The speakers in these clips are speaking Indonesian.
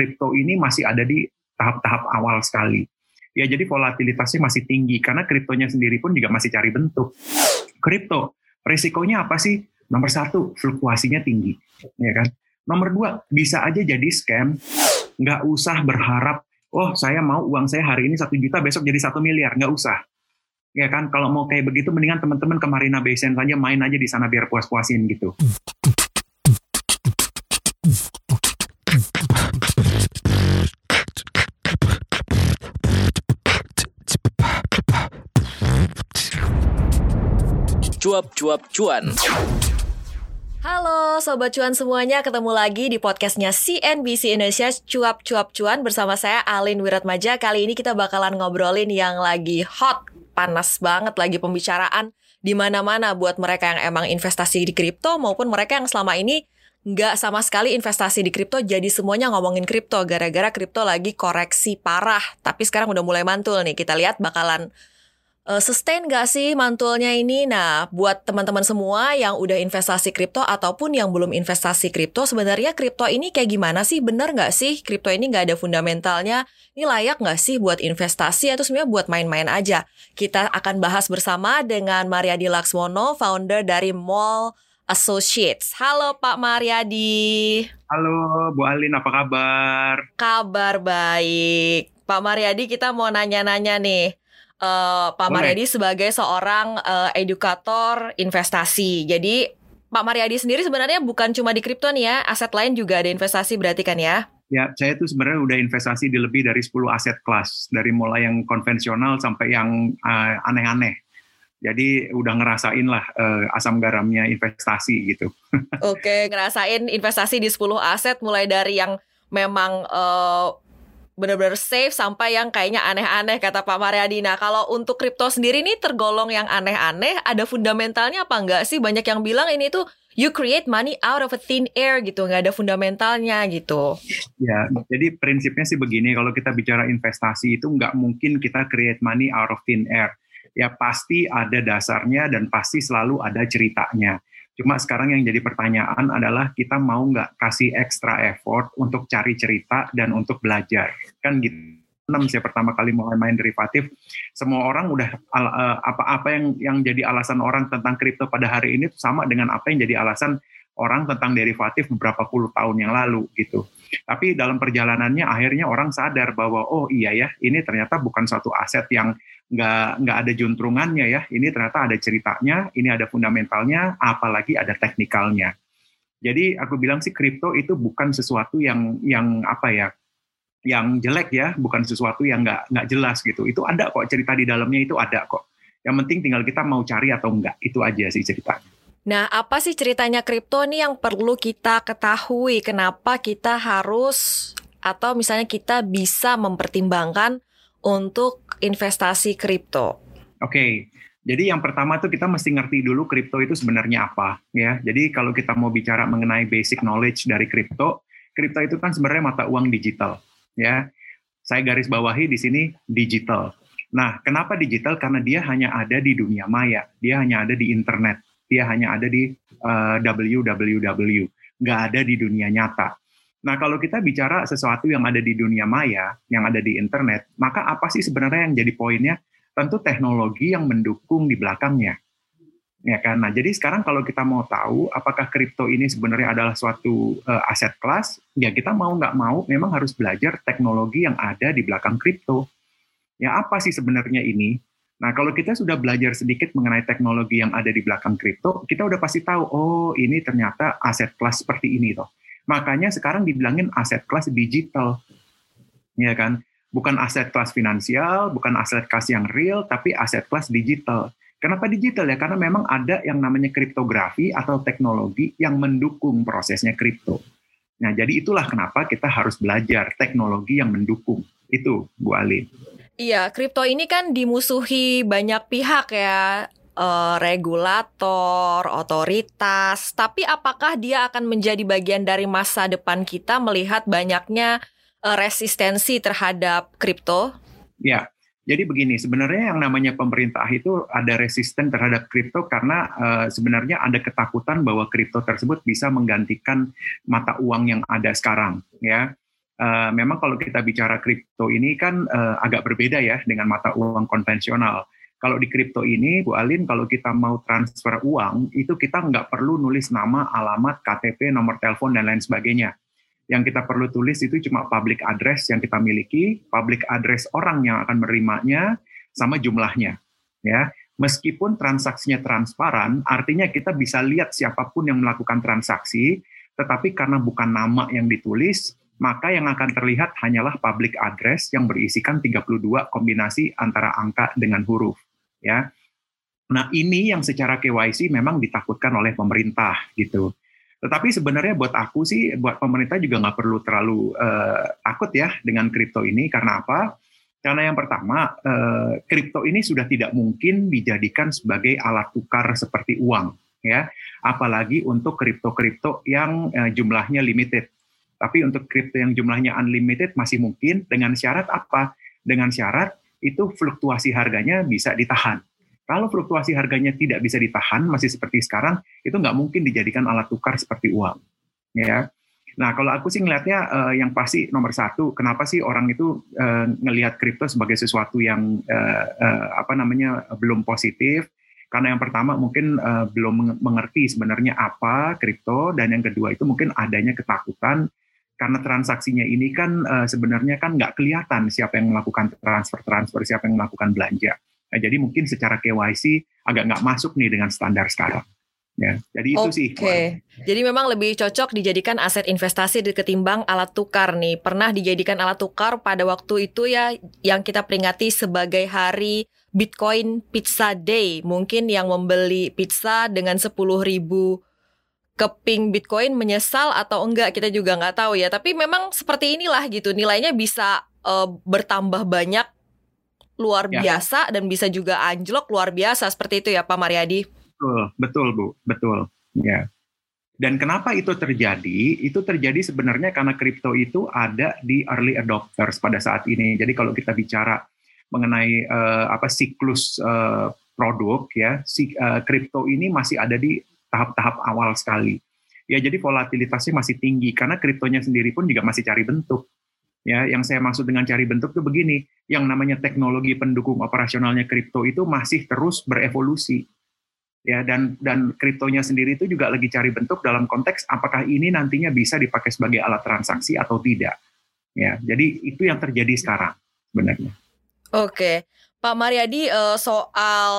kripto ini masih ada di tahap-tahap awal sekali. Ya jadi volatilitasnya masih tinggi karena kriptonya sendiri pun juga masih cari bentuk. Kripto, resikonya apa sih? Nomor satu, fluktuasinya tinggi, ya kan? Nomor dua, bisa aja jadi scam. Nggak usah berharap, oh saya mau uang saya hari ini satu juta, besok jadi satu miliar. Nggak usah. Ya kan, kalau mau kayak begitu, mendingan teman-teman ke Marina Bay Sands aja main aja di sana biar puas-puasin gitu. Cuap-cuap cuan. Halo Sobat Cuan semuanya, ketemu lagi di podcastnya CNBC Indonesia Cuap Cuap Cuan bersama saya Alin Wiratmaja. Kali ini kita bakalan ngobrolin yang lagi hot, panas banget lagi pembicaraan di mana-mana buat mereka yang emang investasi di kripto maupun mereka yang selama ini nggak sama sekali investasi di kripto jadi semuanya ngomongin kripto gara-gara kripto lagi koreksi parah tapi sekarang udah mulai mantul nih kita lihat bakalan uh, sustain gak sih mantulnya ini? Nah, buat teman-teman semua yang udah investasi kripto ataupun yang belum investasi kripto, sebenarnya kripto ini kayak gimana sih? Bener gak sih kripto ini gak ada fundamentalnya? Ini layak gak sih buat investasi atau sebenarnya buat main-main aja? Kita akan bahas bersama dengan Mariadi Laksmono, founder dari Mall Associates. Halo Pak Mariadi. Halo Bu Alin, apa kabar? Kabar baik. Pak Mariadi, kita mau nanya-nanya nih uh, Pak Mariadi sebagai seorang uh, edukator investasi. Jadi Pak Mariadi sendiri sebenarnya bukan cuma di kripto nih ya, aset lain juga ada investasi berarti kan ya? Ya, saya tuh sebenarnya udah investasi di lebih dari 10 aset kelas, dari mulai yang konvensional sampai yang uh, aneh-aneh. Jadi udah ngerasain lah uh, asam garamnya investasi gitu. Oke, ngerasain investasi di 10 aset mulai dari yang memang uh, benar-benar safe sampai yang kayaknya aneh-aneh kata Pak Mariadi. Nah kalau untuk kripto sendiri ini tergolong yang aneh-aneh, ada fundamentalnya apa enggak sih? Banyak yang bilang ini tuh you create money out of a thin air gitu, nggak ada fundamentalnya gitu. Ya, jadi prinsipnya sih begini, kalau kita bicara investasi itu nggak mungkin kita create money out of thin air. Ya pasti ada dasarnya dan pasti selalu ada ceritanya. Cuma sekarang yang jadi pertanyaan adalah kita mau nggak kasih extra effort untuk cari cerita dan untuk belajar. Kan gitu. Enam saya pertama kali mulai main derivatif, semua orang udah eh, apa-apa yang yang jadi alasan orang tentang kripto pada hari ini sama dengan apa yang jadi alasan orang tentang derivatif beberapa puluh tahun yang lalu gitu. Tapi dalam perjalanannya akhirnya orang sadar bahwa oh iya ya ini ternyata bukan suatu aset yang nggak nggak ada juntrungannya ya. Ini ternyata ada ceritanya, ini ada fundamentalnya, apalagi ada teknikalnya. Jadi aku bilang sih kripto itu bukan sesuatu yang yang apa ya, yang jelek ya, bukan sesuatu yang nggak nggak jelas gitu. Itu ada kok cerita di dalamnya itu ada kok. Yang penting tinggal kita mau cari atau enggak. Itu aja sih ceritanya. Nah, apa sih ceritanya kripto nih yang perlu kita ketahui? Kenapa kita harus atau misalnya kita bisa mempertimbangkan untuk investasi kripto? Oke, okay. jadi yang pertama tuh kita mesti ngerti dulu kripto itu sebenarnya apa, ya. Jadi kalau kita mau bicara mengenai basic knowledge dari kripto, kripto itu kan sebenarnya mata uang digital, ya. Saya garis bawahi di sini digital. Nah, kenapa digital? Karena dia hanya ada di dunia maya, dia hanya ada di internet, dia hanya ada di uh, www, nggak ada di dunia nyata. Nah, kalau kita bicara sesuatu yang ada di dunia maya, yang ada di internet, maka apa sih sebenarnya yang jadi poinnya? Tentu teknologi yang mendukung di belakangnya. Ya kan? Nah, jadi sekarang kalau kita mau tahu apakah kripto ini sebenarnya adalah suatu uh, aset kelas, ya kita mau nggak mau memang harus belajar teknologi yang ada di belakang kripto. Ya apa sih sebenarnya ini? Nah, kalau kita sudah belajar sedikit mengenai teknologi yang ada di belakang kripto, kita udah pasti tahu, oh ini ternyata aset kelas seperti ini toh. Makanya sekarang dibilangin aset kelas digital. Ya kan? Bukan aset kelas finansial, bukan aset kelas yang real, tapi aset kelas digital. Kenapa digital ya? Karena memang ada yang namanya kriptografi atau teknologi yang mendukung prosesnya kripto. Nah, jadi itulah kenapa kita harus belajar teknologi yang mendukung. Itu, Bu Ali. Iya, kripto ini kan dimusuhi banyak pihak ya uh, regulator, otoritas, tapi apakah dia akan menjadi bagian dari masa depan kita melihat banyaknya uh, resistensi terhadap kripto? Ya, jadi begini, sebenarnya yang namanya pemerintah itu ada resisten terhadap kripto karena uh, sebenarnya ada ketakutan bahwa kripto tersebut bisa menggantikan mata uang yang ada sekarang, ya. Uh, memang kalau kita bicara kripto ini kan uh, agak berbeda ya dengan mata uang konvensional. Kalau di kripto ini, Bu Alin, kalau kita mau transfer uang, itu kita nggak perlu nulis nama, alamat, KTP, nomor telepon, dan lain sebagainya. Yang kita perlu tulis itu cuma public address yang kita miliki, public address orang yang akan menerimanya, sama jumlahnya. Ya, meskipun transaksinya transparan, artinya kita bisa lihat siapa pun yang melakukan transaksi, tetapi karena bukan nama yang ditulis, maka yang akan terlihat hanyalah public address yang berisikan 32 kombinasi antara angka dengan huruf ya. Nah, ini yang secara KYC memang ditakutkan oleh pemerintah gitu. Tetapi sebenarnya buat aku sih, buat pemerintah juga nggak perlu terlalu uh, takut ya dengan kripto ini. Karena apa? Karena yang pertama, uh, kripto ini sudah tidak mungkin dijadikan sebagai alat tukar seperti uang, ya. Apalagi untuk kripto-kripto yang uh, jumlahnya limited tapi untuk kripto yang jumlahnya unlimited masih mungkin dengan syarat apa? Dengan syarat itu fluktuasi harganya bisa ditahan. Kalau fluktuasi harganya tidak bisa ditahan, masih seperti sekarang, itu nggak mungkin dijadikan alat tukar seperti uang. Ya. Nah, kalau aku sih ngelihatnya uh, yang pasti nomor satu, kenapa sih orang itu uh, ngelihat kripto sebagai sesuatu yang uh, uh, apa namanya belum positif? Karena yang pertama mungkin uh, belum mengerti sebenarnya apa kripto, dan yang kedua itu mungkin adanya ketakutan karena transaksinya ini kan uh, sebenarnya kan nggak kelihatan siapa yang melakukan transfer-transfer, siapa yang melakukan belanja. Nah, jadi mungkin secara KYC agak nggak masuk nih dengan standar sekarang. Ya, jadi itu okay. sih. Oke. Jadi memang lebih cocok dijadikan aset investasi ketimbang alat tukar nih. Pernah dijadikan alat tukar pada waktu itu ya yang kita peringati sebagai hari Bitcoin Pizza Day. Mungkin yang membeli pizza dengan sepuluh ribu keping Bitcoin menyesal atau enggak kita juga nggak tahu ya. Tapi memang seperti inilah gitu nilainya bisa uh, bertambah banyak luar ya. biasa dan bisa juga anjlok luar biasa seperti itu ya Pak Mariadi. Betul, betul Bu, betul. Ya. Dan kenapa itu terjadi? Itu terjadi sebenarnya karena kripto itu ada di early adopters pada saat ini. Jadi kalau kita bicara mengenai uh, apa siklus uh, produk ya, si kripto uh, ini masih ada di tahap-tahap awal sekali. Ya jadi volatilitasnya masih tinggi karena kriptonya sendiri pun juga masih cari bentuk. Ya, yang saya maksud dengan cari bentuk itu begini, yang namanya teknologi pendukung operasionalnya kripto itu masih terus berevolusi. Ya, dan dan kriptonya sendiri itu juga lagi cari bentuk dalam konteks apakah ini nantinya bisa dipakai sebagai alat transaksi atau tidak. Ya, jadi itu yang terjadi sekarang sebenarnya. Oke, Pak Mariadi eh, soal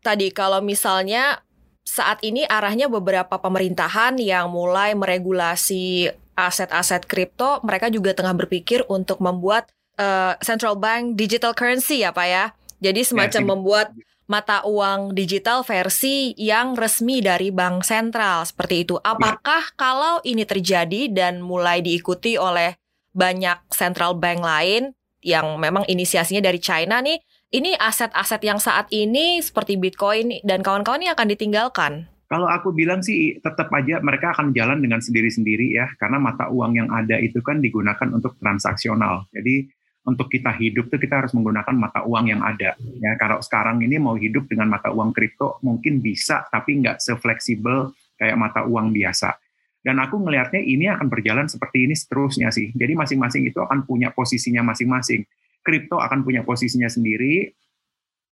tadi kalau misalnya saat ini arahnya beberapa pemerintahan yang mulai meregulasi aset-aset kripto, mereka juga tengah berpikir untuk membuat uh, central bank digital currency ya Pak ya. Jadi semacam ya, membuat mata uang digital versi yang resmi dari bank sentral seperti itu. Apakah ya. kalau ini terjadi dan mulai diikuti oleh banyak central bank lain yang memang inisiasinya dari China nih, ini aset-aset yang saat ini seperti Bitcoin dan kawan-kawan ini akan ditinggalkan? Kalau aku bilang sih tetap aja mereka akan jalan dengan sendiri-sendiri ya, karena mata uang yang ada itu kan digunakan untuk transaksional. Jadi untuk kita hidup tuh kita harus menggunakan mata uang yang ada. Ya, kalau sekarang ini mau hidup dengan mata uang kripto mungkin bisa, tapi nggak sefleksibel kayak mata uang biasa. Dan aku melihatnya ini akan berjalan seperti ini seterusnya sih. Jadi masing-masing itu akan punya posisinya masing-masing kripto akan punya posisinya sendiri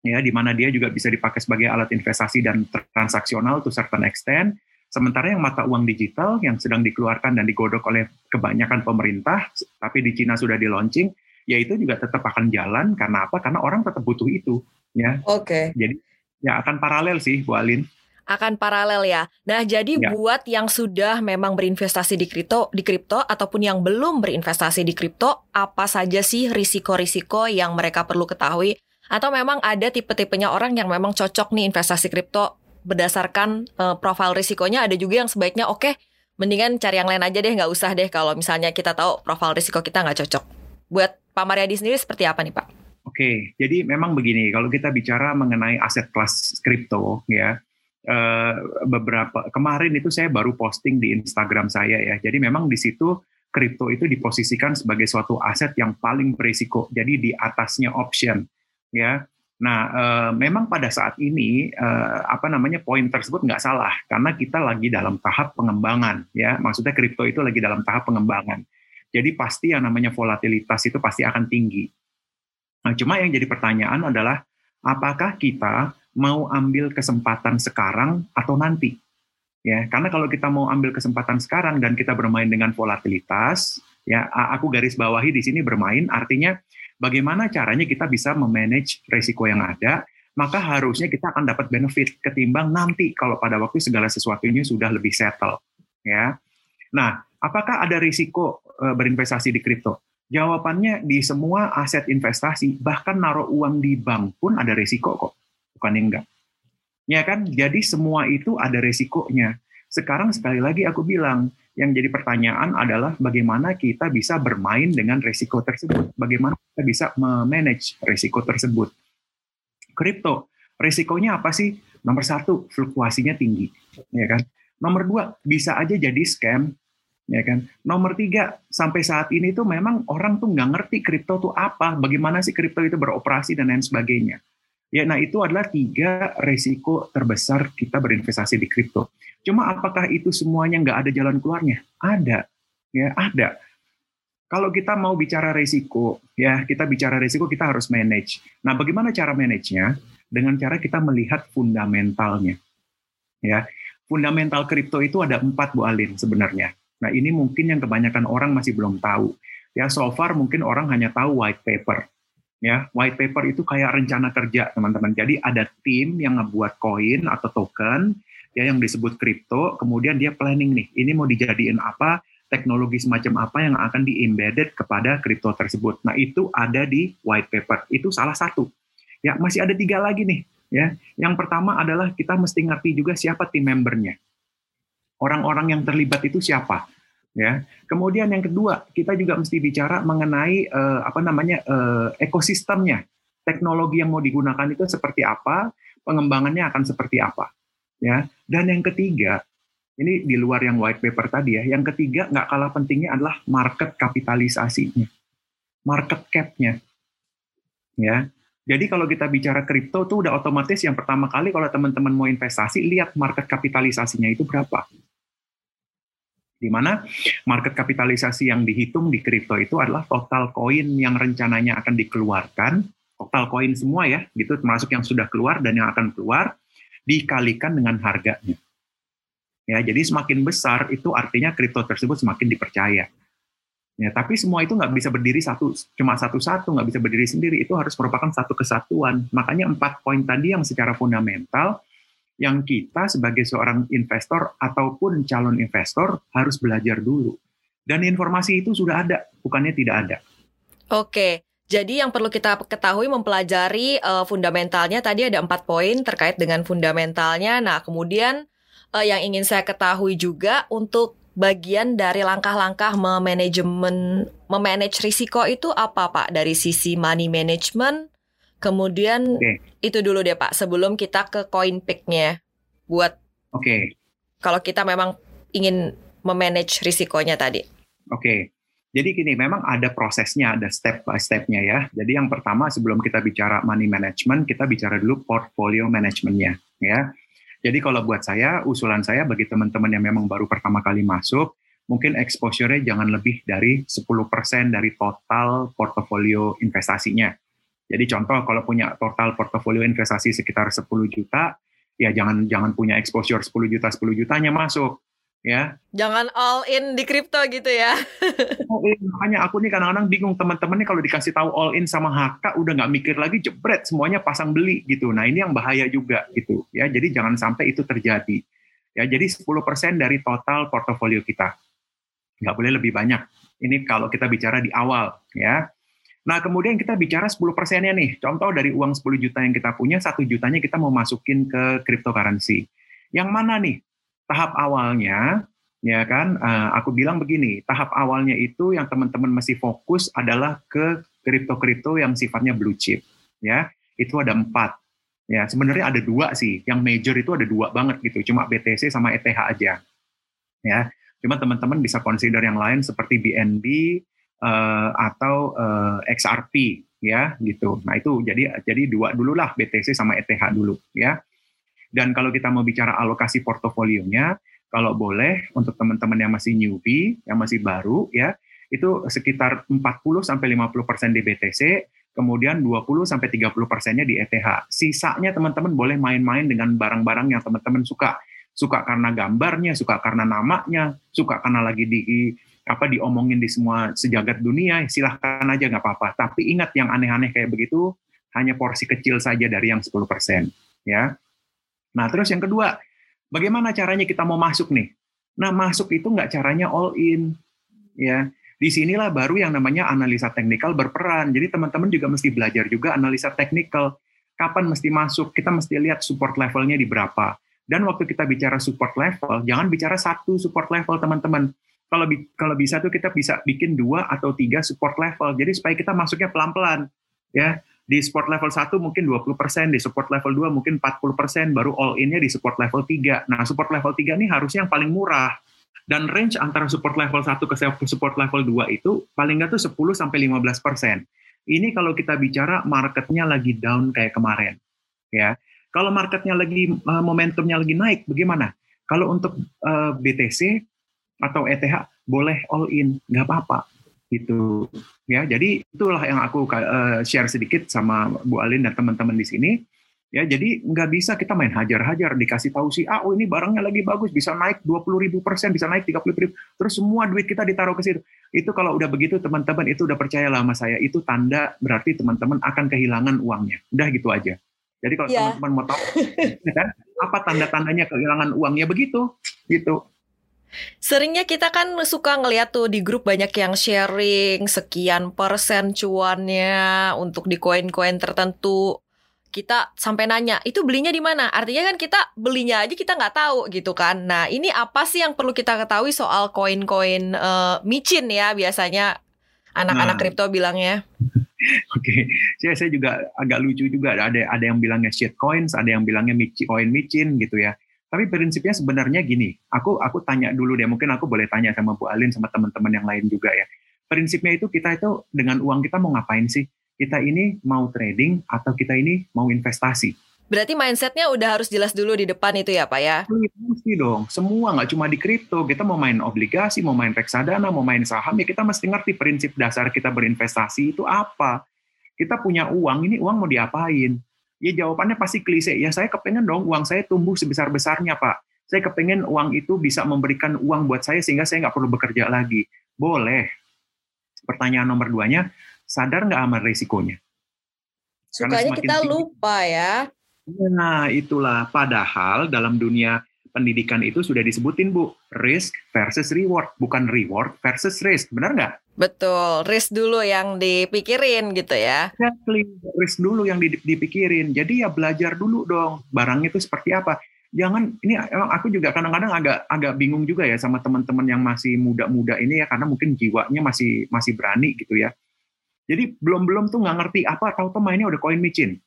ya di mana dia juga bisa dipakai sebagai alat investasi dan transaksional to certain extent. Sementara yang mata uang digital yang sedang dikeluarkan dan digodok oleh kebanyakan pemerintah tapi di Cina sudah di launching ya itu juga tetap akan jalan. Karena apa? Karena orang tetap butuh itu ya. Oke. Okay. jadi ya akan paralel sih Bu Alin akan paralel ya. Nah, jadi ya. buat yang sudah memang berinvestasi di kripto, di kripto ataupun yang belum berinvestasi di kripto, apa saja sih risiko-risiko yang mereka perlu ketahui? Atau memang ada tipe-tipenya orang yang memang cocok nih investasi kripto berdasarkan uh, profil risikonya ada juga yang sebaiknya oke okay, mendingan cari yang lain aja deh nggak usah deh kalau misalnya kita tahu profil risiko kita nggak cocok. Buat Pak Mariadi sendiri seperti apa nih Pak? Oke, jadi memang begini kalau kita bicara mengenai aset kelas kripto ya uh, beberapa kemarin itu saya baru posting di Instagram saya ya. Jadi memang di situ kripto itu diposisikan sebagai suatu aset yang paling berisiko. Jadi di atasnya option ya. Nah, uh, memang pada saat ini uh, apa namanya poin tersebut nggak salah karena kita lagi dalam tahap pengembangan ya. Maksudnya kripto itu lagi dalam tahap pengembangan. Jadi pasti yang namanya volatilitas itu pasti akan tinggi. Nah, cuma yang jadi pertanyaan adalah apakah kita mau ambil kesempatan sekarang atau nanti? Ya, karena kalau kita mau ambil kesempatan sekarang dan kita bermain dengan volatilitas, ya aku garis bawahi di sini bermain artinya bagaimana caranya kita bisa memanage risiko yang ada, maka harusnya kita akan dapat benefit ketimbang nanti kalau pada waktu segala sesuatunya sudah lebih settle, ya. Nah, apakah ada risiko e, berinvestasi di kripto? Jawabannya di semua aset investasi, bahkan naruh uang di bank pun ada risiko kok, bukan enggak. Ya kan? Jadi semua itu ada resikonya. Sekarang sekali lagi aku bilang, yang jadi pertanyaan adalah bagaimana kita bisa bermain dengan resiko tersebut. Bagaimana kita bisa memanage resiko tersebut. Kripto, resikonya apa sih? Nomor satu, fluktuasinya tinggi. Ya kan? Nomor dua, bisa aja jadi scam. Ya kan? Nomor tiga, sampai saat ini tuh memang orang tuh nggak ngerti kripto tuh apa, bagaimana sih kripto itu beroperasi dan lain sebagainya. Ya, nah itu adalah tiga resiko terbesar kita berinvestasi di kripto. Cuma apakah itu semuanya nggak ada jalan keluarnya? Ada, ya ada. Kalau kita mau bicara resiko, ya kita bicara resiko kita harus manage. Nah, bagaimana cara manage-nya? Dengan cara kita melihat fundamentalnya. Ya, fundamental kripto itu ada empat Bu Alin sebenarnya. Nah, ini mungkin yang kebanyakan orang masih belum tahu. Ya, so far mungkin orang hanya tahu white paper ya white paper itu kayak rencana kerja teman-teman. Jadi ada tim yang ngebuat koin atau token ya yang disebut kripto kemudian dia planning nih ini mau dijadiin apa teknologi semacam apa yang akan di-embedded kepada kripto tersebut. Nah itu ada di white paper. Itu salah satu. Ya masih ada tiga lagi nih ya. Yang pertama adalah kita mesti ngerti juga siapa tim membernya. Orang-orang yang terlibat itu siapa ya. Kemudian yang kedua, kita juga mesti bicara mengenai uh, apa namanya uh, ekosistemnya. Teknologi yang mau digunakan itu seperti apa, pengembangannya akan seperti apa, ya. Dan yang ketiga, ini di luar yang white paper tadi ya. Yang ketiga nggak kalah pentingnya adalah market kapitalisasinya, market cap-nya, ya. Jadi kalau kita bicara kripto tuh udah otomatis yang pertama kali kalau teman-teman mau investasi lihat market kapitalisasinya itu berapa di mana market kapitalisasi yang dihitung di kripto itu adalah total koin yang rencananya akan dikeluarkan, total koin semua ya, gitu termasuk yang sudah keluar dan yang akan keluar dikalikan dengan harganya. Ya, jadi semakin besar itu artinya kripto tersebut semakin dipercaya. Ya, tapi semua itu nggak bisa berdiri satu cuma satu-satu, nggak bisa berdiri sendiri. Itu harus merupakan satu kesatuan. Makanya empat poin tadi yang secara fundamental yang kita sebagai seorang investor ataupun calon investor harus belajar dulu. Dan informasi itu sudah ada, bukannya tidak ada. Oke, jadi yang perlu kita ketahui mempelajari uh, fundamentalnya tadi ada empat poin terkait dengan fundamentalnya. Nah, kemudian uh, yang ingin saya ketahui juga untuk bagian dari langkah-langkah memanajemen memanage risiko itu apa Pak dari sisi money management Kemudian okay. itu dulu deh Pak, sebelum kita ke coin pick-nya buat Oke. Okay. Kalau kita memang ingin memanage risikonya tadi. Oke. Okay. Jadi gini, memang ada prosesnya, ada step by step-nya ya. Jadi yang pertama sebelum kita bicara money management, kita bicara dulu portfolio managementnya ya. Jadi kalau buat saya, usulan saya bagi teman-teman yang memang baru pertama kali masuk, mungkin exposure-nya jangan lebih dari 10% dari total portfolio investasinya. Jadi contoh kalau punya total portofolio investasi sekitar 10 juta, ya jangan jangan punya exposure 10 juta 10 jutanya masuk ya. Jangan all in di kripto gitu ya. all in. Makanya aku nih kadang-kadang bingung teman-teman nih kalau dikasih tahu all in sama HK udah nggak mikir lagi jebret semuanya pasang beli gitu. Nah, ini yang bahaya juga gitu ya. Jadi jangan sampai itu terjadi. Ya, jadi 10% dari total portofolio kita. Nggak boleh lebih banyak. Ini kalau kita bicara di awal ya. Nah, kemudian kita bicara 10 persennya nih. Contoh dari uang 10 juta yang kita punya, satu jutanya kita mau masukin ke cryptocurrency. Yang mana nih? Tahap awalnya, ya kan, uh, aku bilang begini, tahap awalnya itu yang teman-teman masih fokus adalah ke kripto-kripto yang sifatnya blue chip. Ya, itu ada empat. Ya, sebenarnya ada dua sih. Yang major itu ada dua banget gitu. Cuma BTC sama ETH aja. Ya, cuma teman-teman bisa consider yang lain seperti BNB, uh, atau uh, eh, XRP ya gitu. Nah itu jadi jadi dua dulu lah BTC sama ETH dulu ya. Dan kalau kita mau bicara alokasi portofolionya, kalau boleh untuk teman-teman yang masih newbie, yang masih baru ya, itu sekitar 40 sampai 50 persen di BTC, kemudian 20 sampai 30 persennya di ETH. Sisanya teman-teman boleh main-main dengan barang-barang yang teman-teman suka. Suka karena gambarnya, suka karena namanya, suka karena lagi di apa diomongin di semua sejagat dunia, silahkan aja nggak apa-apa. Tapi ingat yang aneh-aneh kayak begitu hanya porsi kecil saja dari yang 10 persen, ya. Nah terus yang kedua, bagaimana caranya kita mau masuk nih? Nah masuk itu nggak caranya all in, ya di sinilah baru yang namanya analisa teknikal berperan. Jadi teman-teman juga mesti belajar juga analisa teknikal. Kapan mesti masuk, kita mesti lihat support levelnya di berapa. Dan waktu kita bicara support level, jangan bicara satu support level teman-teman. Kalau kalau bisa tuh kita bisa bikin dua atau tiga support level. Jadi supaya kita masuknya pelan-pelan. Ya, di support level 1 mungkin 20%, di support level 2 mungkin 40%, baru all in-nya di support level 3. Nah, support level 3 ini harusnya yang paling murah dan range antara support level 1 ke support level 2 itu paling nggak tuh 10 sampai 15 persen. Ini kalau kita bicara marketnya lagi down kayak kemarin, ya. Kalau marketnya lagi uh, momentumnya lagi naik, bagaimana? Kalau untuk eh, BTC atau ETH boleh all in, nggak apa-apa, gitu. Ya, jadi itulah yang aku uh, share sedikit sama Bu Alin dan teman-teman di sini. Ya, jadi nggak bisa kita main hajar-hajar dikasih tahu si ah oh ini barangnya lagi bagus bisa naik 20 ribu persen bisa naik 30 ribu terus semua duit kita ditaruh ke situ. Itu kalau udah begitu teman-teman itu udah percaya lah sama saya. Itu tanda berarti teman-teman akan kehilangan uangnya. Udah gitu aja. Jadi kalau yeah. teman-teman mau tahu ya kan apa tanda-tandanya kehilangan uangnya? Begitu. Gitu Seringnya kita kan suka ngeliat tuh di grup banyak yang sharing sekian persen cuannya untuk di koin-koin tertentu kita sampai nanya itu belinya di mana artinya kan kita belinya aja kita nggak tahu gitu kan nah ini apa sih yang perlu kita ketahui soal koin-koin uh, micin ya biasanya anak-anak nah. kripto bilangnya Oke, okay. saya, saya juga agak lucu juga ada ada yang bilangnya shit coins, ada yang bilangnya micin, koin micin gitu ya. Tapi prinsipnya sebenarnya gini, aku aku tanya dulu deh, mungkin aku boleh tanya sama Bu Alin sama teman-teman yang lain juga ya. Prinsipnya itu kita itu dengan uang kita mau ngapain sih? kita ini mau trading atau kita ini mau investasi. Berarti mindsetnya udah harus jelas dulu di depan itu ya Pak ya? Iya, mesti dong. Semua nggak cuma di kripto. Kita mau main obligasi, mau main reksadana, mau main saham, ya kita mesti ngerti prinsip dasar kita berinvestasi itu apa. Kita punya uang, ini uang mau diapain? Ya jawabannya pasti klise. Ya saya kepengen dong uang saya tumbuh sebesar-besarnya Pak. Saya kepengen uang itu bisa memberikan uang buat saya sehingga saya nggak perlu bekerja lagi. Boleh. Pertanyaan nomor duanya, sadar nggak sama resikonya? Sukanya kita tinggi, lupa ya. Nah, itulah. Padahal dalam dunia pendidikan itu sudah disebutin, Bu. Risk versus reward. Bukan reward versus risk. Benar nggak? Betul. Risk dulu yang dipikirin gitu ya. Exactly. Risk dulu yang dipikirin. Jadi ya belajar dulu dong. Barang itu seperti apa. Jangan, ini emang aku juga kadang-kadang agak agak bingung juga ya sama teman-teman yang masih muda-muda ini ya. Karena mungkin jiwanya masih masih berani gitu ya jadi belum-belum tuh nggak ngerti apa tahu-tahu mainnya udah koin micin.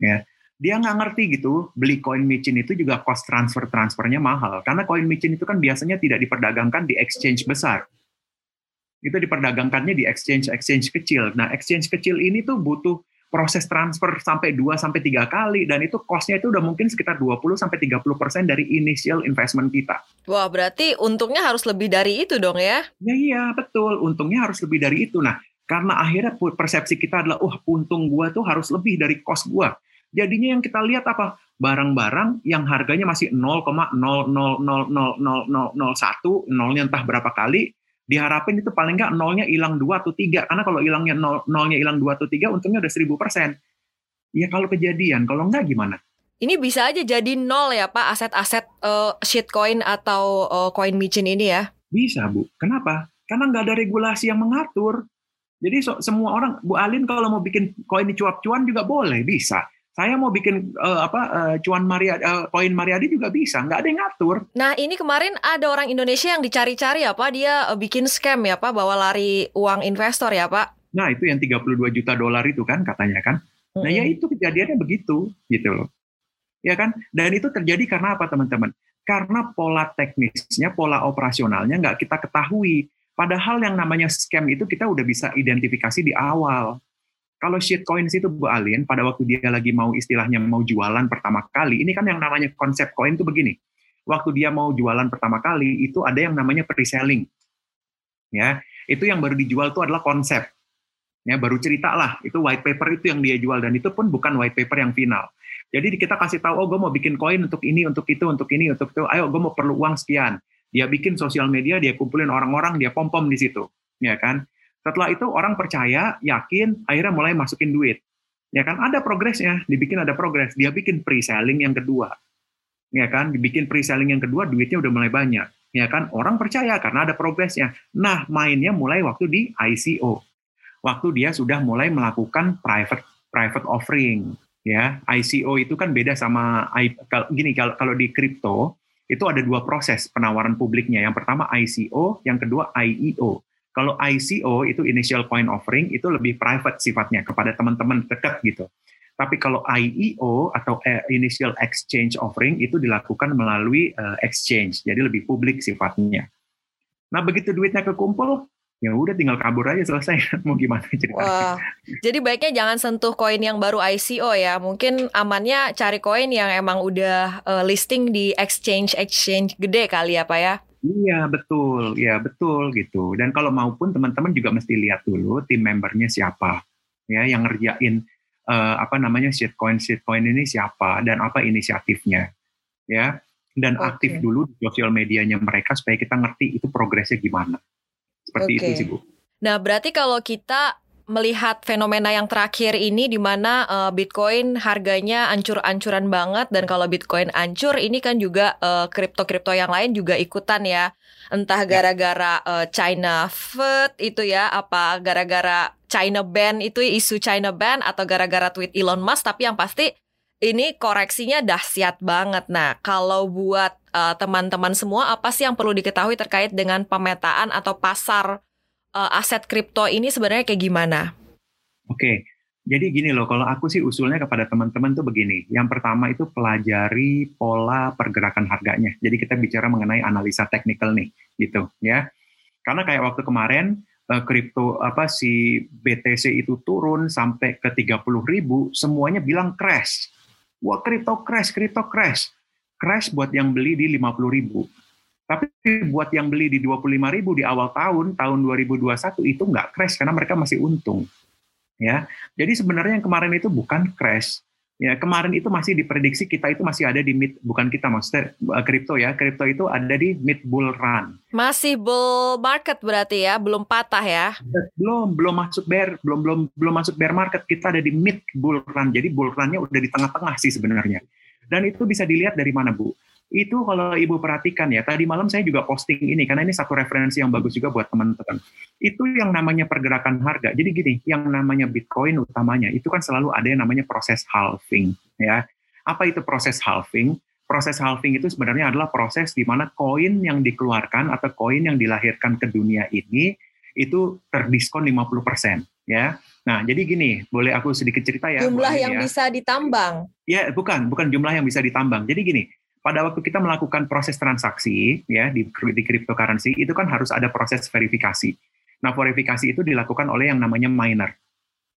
Ya. Dia nggak ngerti gitu, beli koin micin itu juga cost transfer transfernya mahal. Karena koin micin itu kan biasanya tidak diperdagangkan di exchange besar. Itu diperdagangkannya di exchange-exchange kecil. Nah, exchange kecil ini tuh butuh proses transfer sampai 2 sampai 3 kali dan itu costnya itu udah mungkin sekitar 20 sampai 30 persen dari initial investment kita. Wah, berarti untungnya harus lebih dari itu dong ya? Ya iya, betul. Untungnya harus lebih dari itu. Nah, karena akhirnya persepsi kita adalah, wah untung gua tuh harus lebih dari cost gua. Jadinya yang kita lihat apa? Barang-barang yang harganya masih 0,0000001, nolnya entah berapa kali, diharapin itu paling nggak nolnya hilang dua atau tiga. Karena kalau hilangnya nol, nolnya hilang dua atau tiga, untungnya udah seribu persen. Ya kalau kejadian, kalau nggak gimana? Ini bisa aja jadi nol ya Pak, aset-aset uh, shitcoin atau uh, koin micin ini ya? Bisa Bu. Kenapa? Karena nggak ada regulasi yang mengatur. Jadi so, semua orang, Bu Alin kalau mau bikin koin cuap-cuan juga boleh, bisa. Saya mau bikin uh, apa uh, cuan Maria uh, koin Mariadi juga bisa, nggak ada yang ngatur. Nah ini kemarin ada orang Indonesia yang dicari-cari ya Pak, dia uh, bikin scam ya Pak, bawa lari uang investor ya Pak. Nah itu yang 32 juta dolar itu kan katanya kan. Mm-hmm. Nah ya itu kejadiannya begitu gitu loh. Ya kan? Dan itu terjadi karena apa teman-teman? Karena pola teknisnya, pola operasionalnya nggak kita ketahui. Padahal yang namanya scam itu kita udah bisa identifikasi di awal. Kalau shitcoins itu Bu Alin, pada waktu dia lagi mau istilahnya mau jualan pertama kali, ini kan yang namanya konsep koin itu begini. Waktu dia mau jualan pertama kali, itu ada yang namanya pre-selling. Ya, Itu yang baru dijual itu adalah konsep. Ya, baru cerita lah, itu white paper itu yang dia jual dan itu pun bukan white paper yang final. Jadi kita kasih tahu, oh gue mau bikin koin untuk ini, untuk itu, untuk ini, untuk itu. Ayo gue mau perlu uang sekian. Dia bikin sosial media, dia kumpulin orang-orang, dia pom-pom di situ, ya kan? Setelah itu orang percaya, yakin, akhirnya mulai masukin duit. Ya kan ada progresnya, dibikin ada progres. Dia bikin pre-selling yang kedua. Ya kan, dibikin pre-selling yang kedua duitnya udah mulai banyak. Ya kan, orang percaya karena ada progresnya. Nah, mainnya mulai waktu di ICO. Waktu dia sudah mulai melakukan private private offering, ya. ICO itu kan beda sama gini kalau kalau di kripto itu ada dua proses penawaran publiknya. Yang pertama ICO, yang kedua IEO. Kalau ICO itu initial coin offering itu lebih private sifatnya kepada teman-teman dekat gitu. Tapi kalau IEO atau eh, initial exchange offering itu dilakukan melalui uh, exchange, jadi lebih publik sifatnya. Nah begitu duitnya kekumpul, ya udah tinggal kabur aja selesai. Mau gimana ceritanya? Wah, jadi baiknya jangan sentuh koin yang baru ICO ya. Mungkin amannya cari koin yang emang udah uh, listing di exchange exchange gede kali ya pak ya. Iya betul, ya betul gitu. Dan kalau maupun teman-teman juga mesti lihat dulu tim membernya siapa, ya yang ngerjain uh, apa namanya shitcoin shitcoin ini siapa dan apa inisiatifnya, ya. Dan okay. aktif dulu di sosial medianya mereka supaya kita ngerti itu progresnya gimana. Seperti okay. itu sih bu. Nah berarti kalau kita melihat fenomena yang terakhir ini di mana uh, Bitcoin harganya ancur-ancuran banget dan kalau Bitcoin ancur ini kan juga uh, kripto-kripto yang lain juga ikutan ya. Entah ya. gara-gara uh, China Food itu ya apa gara-gara China ban itu isu China ban atau gara-gara tweet Elon Musk tapi yang pasti ini koreksinya dahsyat banget. Nah, kalau buat teman-teman uh, semua apa sih yang perlu diketahui terkait dengan pemetaan atau pasar uh, aset kripto ini sebenarnya kayak gimana? Oke, jadi gini loh, kalau aku sih usulnya kepada teman-teman tuh begini. Yang pertama itu pelajari pola pergerakan harganya. Jadi kita bicara mengenai analisa teknikal nih, gitu ya. Karena kayak waktu kemarin eh, kripto apa si BTC itu turun sampai ke 30 ribu, semuanya bilang crash. Wah kripto crash, kripto crash. Crash buat yang beli di 50 ribu tapi buat yang beli di 25 ribu di awal tahun, tahun 2021 itu nggak crash karena mereka masih untung. Ya, jadi sebenarnya yang kemarin itu bukan crash. Ya, kemarin itu masih diprediksi kita itu masih ada di mid, bukan kita maksudnya eh, kripto ya, kripto itu ada di mid bull run. Masih bull market berarti ya, belum patah ya? Belum, belum masuk bear, belum belum belum masuk bear market, kita ada di mid bull run. Jadi bull runnya udah di tengah-tengah sih sebenarnya. Dan itu bisa dilihat dari mana bu? Itu kalau ibu perhatikan ya tadi malam saya juga posting ini karena ini satu referensi yang bagus juga buat teman-teman itu yang namanya pergerakan harga jadi gini yang namanya bitcoin utamanya itu kan selalu ada yang namanya proses halving ya apa itu proses halving proses halving itu sebenarnya adalah proses di mana koin yang dikeluarkan atau koin yang dilahirkan ke dunia ini itu terdiskon 50% ya Nah, jadi gini, boleh aku sedikit cerita ya. Jumlah yang ya. bisa ditambang. Ya, bukan, bukan jumlah yang bisa ditambang. Jadi gini, pada waktu kita melakukan proses transaksi ya di, di cryptocurrency itu kan harus ada proses verifikasi. Nah, verifikasi itu dilakukan oleh yang namanya miner.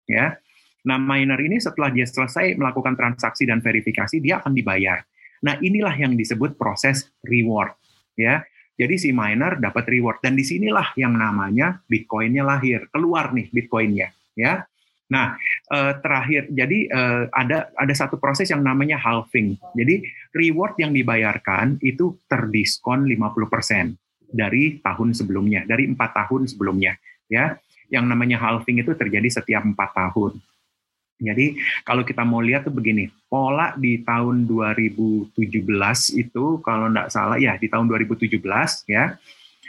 Ya. Nah, miner ini setelah dia selesai melakukan transaksi dan verifikasi, dia akan dibayar. Nah, inilah yang disebut proses reward, ya. Jadi si miner dapat reward dan di sinilah yang namanya Bitcoinnya lahir, keluar nih Bitcoinnya, ya. Nah, eh, terakhir, jadi eh, ada ada satu proses yang namanya halving. Jadi reward yang dibayarkan itu terdiskon 50% dari tahun sebelumnya, dari empat tahun sebelumnya, ya. Yang namanya halving itu terjadi setiap empat tahun. Jadi kalau kita mau lihat tuh begini, pola di tahun 2017 itu kalau tidak salah ya di tahun 2017 ya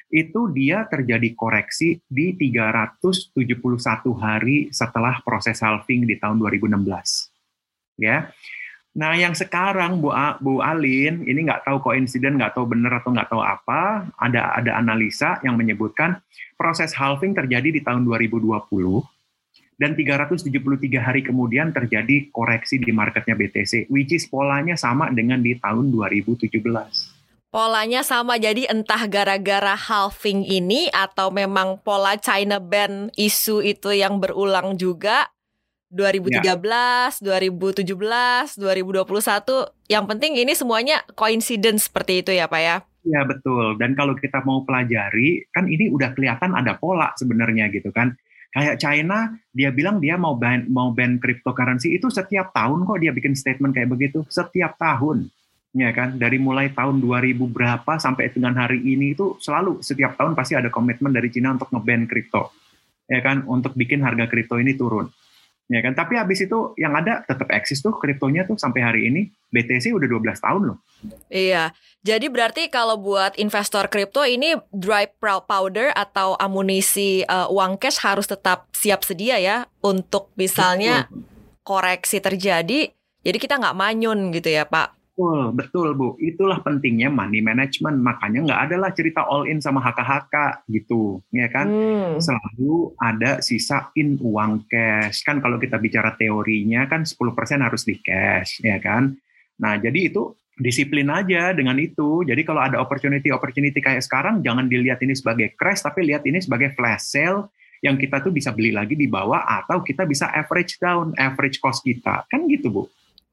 itu dia terjadi koreksi di 371 hari setelah proses halving di tahun 2016. Ya. Nah, yang sekarang Bu, A, Bu Alin ini nggak tahu koinsiden, nggak tahu benar atau nggak tahu apa, ada ada analisa yang menyebutkan proses halving terjadi di tahun 2020 dan 373 hari kemudian terjadi koreksi di marketnya BTC, which is polanya sama dengan di tahun 2017. Polanya sama, jadi entah gara-gara halving ini atau memang pola China ban isu itu yang berulang juga 2013, ya. 2017, 2021. Yang penting ini semuanya coincidence seperti itu ya Pak ya? Ya betul. Dan kalau kita mau pelajari, kan ini udah kelihatan ada pola sebenarnya gitu kan. Kayak China, dia bilang dia mau ban mau ban cryptocurrency itu setiap tahun kok dia bikin statement kayak begitu. Setiap tahun, ya kan. Dari mulai tahun 2000 berapa sampai dengan hari ini itu selalu setiap tahun pasti ada komitmen dari China untuk ngeban kripto, ya kan, untuk bikin harga kripto ini turun. Ya kan? Tapi habis itu yang ada tetap eksis tuh kriptonya tuh sampai hari ini. BTC udah 12 tahun loh. Iya. Jadi berarti kalau buat investor kripto ini dry powder atau amunisi uh, uang cash harus tetap siap sedia ya untuk misalnya Betul. koreksi terjadi. Jadi kita nggak manyun gitu ya Pak Betul, betul Bu. Itulah pentingnya money management. Makanya nggak ada lah cerita all in sama HK-HK gitu, ya kan? Hmm. Selalu ada sisain uang cash. Kan kalau kita bicara teorinya kan 10% harus di cash, ya kan? Nah, jadi itu disiplin aja dengan itu. Jadi kalau ada opportunity-opportunity kayak sekarang, jangan dilihat ini sebagai crash, tapi lihat ini sebagai flash sale yang kita tuh bisa beli lagi di bawah atau kita bisa average down, average cost kita. Kan gitu, Bu.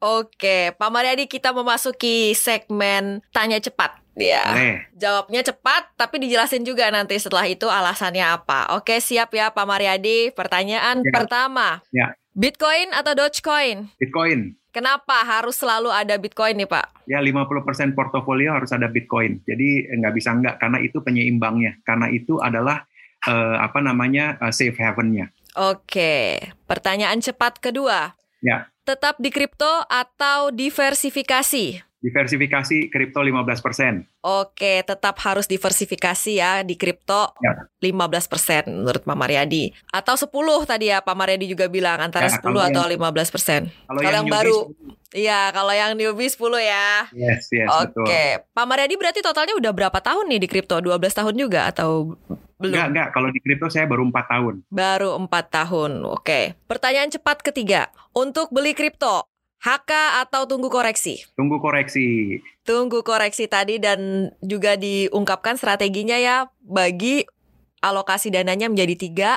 Oke, Pak Mariadi kita memasuki segmen tanya cepat. Ya, jawabnya cepat tapi dijelasin juga nanti setelah itu alasannya apa. Oke, siap ya Pak Mariadi. Pertanyaan ya. pertama. Ya. Bitcoin atau Dogecoin? Bitcoin. Kenapa harus selalu ada Bitcoin nih Pak? Ya 50% portofolio harus ada Bitcoin. Jadi nggak bisa nggak karena itu penyeimbangnya. Karena itu adalah uh, apa namanya uh, safe havennya. Oke, pertanyaan cepat kedua. Ya tetap di kripto atau diversifikasi? Diversifikasi kripto 15%. Oke, tetap harus diversifikasi ya di kripto ya. 15% menurut Pak Mariadi. Atau 10 tadi ya Pak Mariadi juga bilang antara ya, 10 atau yang, 15%. Kalau, kalau yang, yang baru Iya, kalau yang newbie 10 ya. Yes, yes, Oke. Okay. Pak Mariadi berarti totalnya udah berapa tahun nih di kripto? 12 tahun juga atau belum? Enggak, enggak. Kalau di kripto saya baru empat tahun. Baru empat tahun. Oke. Pertanyaan cepat ketiga. Untuk beli kripto, HK atau tunggu koreksi? Tunggu koreksi. Tunggu koreksi tadi dan juga diungkapkan strateginya ya bagi alokasi dananya menjadi tiga,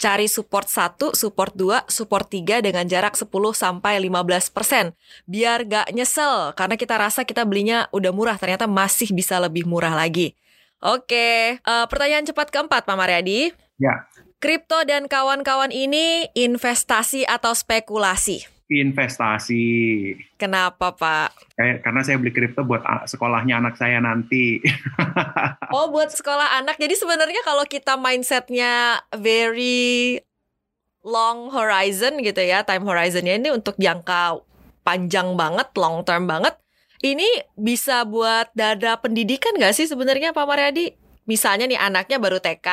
cari support 1, support 2, support 3 dengan jarak 10 sampai 15 persen. Biar gak nyesel karena kita rasa kita belinya udah murah ternyata masih bisa lebih murah lagi. Oke, uh, pertanyaan cepat keempat Pak Mariadi. Ya. Kripto dan kawan-kawan ini investasi atau spekulasi? Investasi. Kenapa Pak? Kayak, karena saya beli kripto buat sekolahnya anak saya nanti. oh, buat sekolah anak. Jadi sebenarnya kalau kita mindsetnya very long horizon gitu ya, time horizonnya ini untuk jangka panjang banget, long term banget ini bisa buat dada pendidikan nggak sih sebenarnya Pak Mariadi? Misalnya nih anaknya baru TK,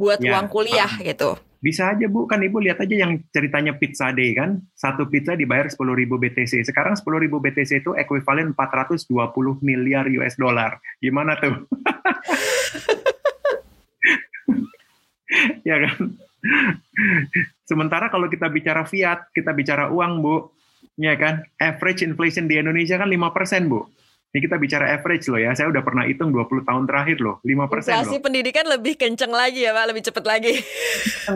buat ya, uang kuliah um, gitu. Bisa aja Bu, kan Ibu lihat aja yang ceritanya pizza day kan. Satu pizza dibayar 10.000 BTC. Sekarang 10.000 BTC itu ekuivalen 420 miliar US dollar. Gimana tuh? ya kan? Sementara kalau kita bicara fiat, kita bicara uang, Bu, Ya kan? Average inflation di Indonesia kan 5%, Bu. Ini kita bicara average loh ya. Saya udah pernah hitung 20 tahun terakhir loh, 5% Inflasi loh. pendidikan lebih kenceng lagi ya, Pak, lebih cepat lagi.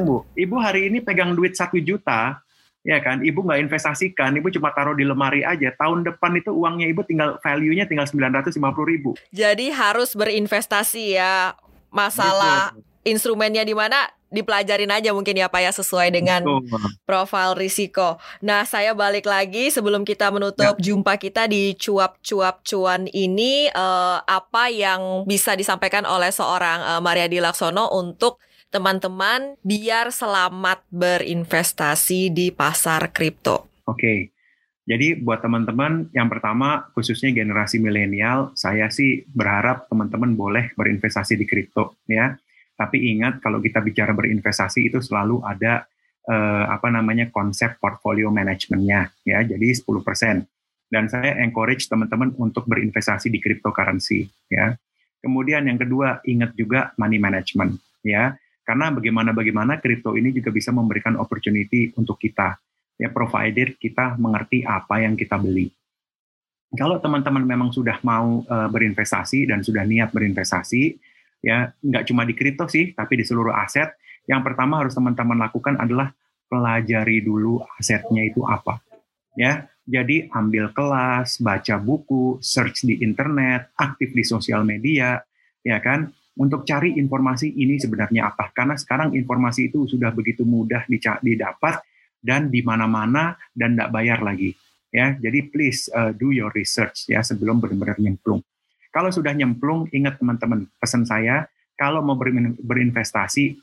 Bu, Ibu hari ini pegang duit 1 juta, ya kan? Ibu nggak investasikan, Ibu cuma taruh di lemari aja. Tahun depan itu uangnya Ibu tinggal value-nya tinggal 950 ribu. Jadi harus berinvestasi ya. Masalah Betul. instrumennya di mana dipelajarin aja mungkin ya Pak ya sesuai dengan profil risiko. Nah, saya balik lagi sebelum kita menutup ya. jumpa kita di cuap-cuap cuan ini uh, apa yang bisa disampaikan oleh seorang uh, Maria Dilaksono untuk teman-teman biar selamat berinvestasi di pasar kripto. Oke. Jadi buat teman-teman yang pertama khususnya generasi milenial, saya sih berharap teman-teman boleh berinvestasi di kripto ya tapi ingat kalau kita bicara berinvestasi itu selalu ada eh, apa namanya konsep portfolio manajemennya ya. Jadi 10%. Dan saya encourage teman-teman untuk berinvestasi di cryptocurrency ya. Kemudian yang kedua ingat juga money management ya. Karena bagaimana bagaimana kripto ini juga bisa memberikan opportunity untuk kita ya provided kita mengerti apa yang kita beli. Kalau teman-teman memang sudah mau uh, berinvestasi dan sudah niat berinvestasi, ya nggak cuma di kripto sih tapi di seluruh aset yang pertama harus teman-teman lakukan adalah pelajari dulu asetnya itu apa ya Jadi ambil kelas, baca buku, search di internet, aktif di sosial media, ya kan? Untuk cari informasi ini sebenarnya apa? Karena sekarang informasi itu sudah begitu mudah didapat dan di mana-mana dan tidak bayar lagi. Ya, jadi please uh, do your research ya sebelum benar-benar nyemplung. Kalau sudah nyemplung, ingat teman-teman, pesan saya, kalau mau berinvestasi,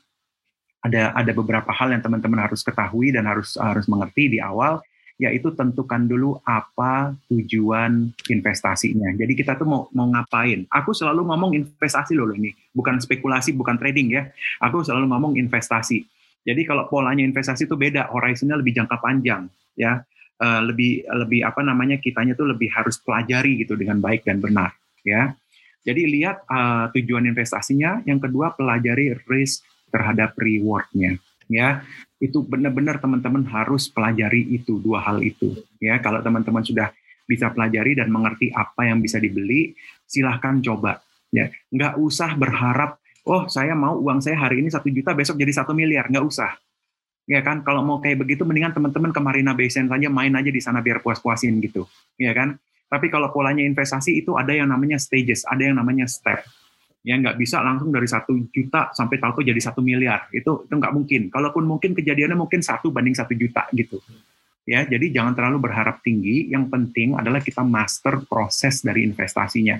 ada ada beberapa hal yang teman-teman harus ketahui dan harus harus mengerti di awal yaitu tentukan dulu apa tujuan investasinya. Jadi kita tuh mau mau ngapain? Aku selalu ngomong investasi loh ini, bukan spekulasi, bukan trading ya. Aku selalu ngomong investasi. Jadi kalau polanya investasi itu beda, horizonnya lebih jangka panjang ya. Uh, lebih lebih apa namanya kitanya tuh lebih harus pelajari gitu dengan baik dan benar ya. Jadi lihat uh, tujuan investasinya, yang kedua pelajari risk terhadap rewardnya ya. Itu benar-benar teman-teman harus pelajari itu dua hal itu ya. Kalau teman-teman sudah bisa pelajari dan mengerti apa yang bisa dibeli silahkan coba ya. Nggak usah berharap oh saya mau uang saya hari ini satu juta besok jadi satu miliar. Nggak usah ya kan. Kalau mau kayak begitu mendingan teman-teman ke Marina Bay Sands saja main aja di sana biar puas-puasin gitu ya kan tapi kalau polanya investasi itu ada yang namanya stages ada yang namanya step. Ya nggak bisa langsung dari satu juta sampai tahu jadi satu miliar. Itu itu nggak mungkin. Kalaupun mungkin kejadiannya mungkin satu banding satu juta gitu. Ya jadi jangan terlalu berharap tinggi. Yang penting adalah kita master proses dari investasinya.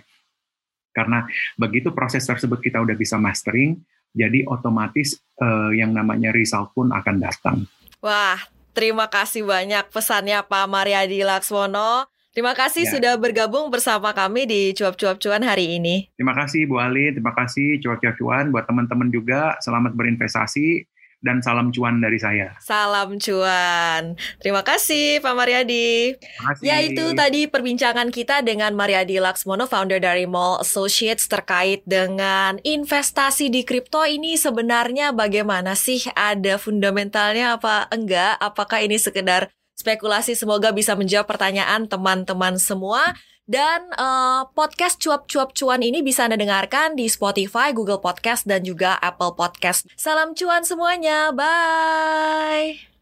Karena begitu proses tersebut kita udah bisa mastering jadi otomatis eh, yang namanya result pun akan datang. Wah terima kasih banyak pesannya Pak Mariadi Laksmono Terima kasih ya. sudah bergabung bersama kami di Cuap-Cuap Cuan hari ini. Terima kasih Bu Ali, terima kasih Cuap-Cuap Cuan buat teman-teman juga. Selamat berinvestasi dan salam cuan dari saya. Salam cuan. Terima kasih Pak Mariadi. Ya itu tadi perbincangan kita dengan Mariadi Laksmono, founder dari Mall Associates terkait dengan investasi di kripto ini sebenarnya bagaimana sih? Ada fundamentalnya apa enggak? Apakah ini sekedar spekulasi semoga bisa menjawab pertanyaan teman-teman semua. Dan uh, podcast cuap-cuap cuan ini bisa Anda dengarkan di Spotify, Google Podcast, dan juga Apple Podcast. Salam cuan semuanya, bye!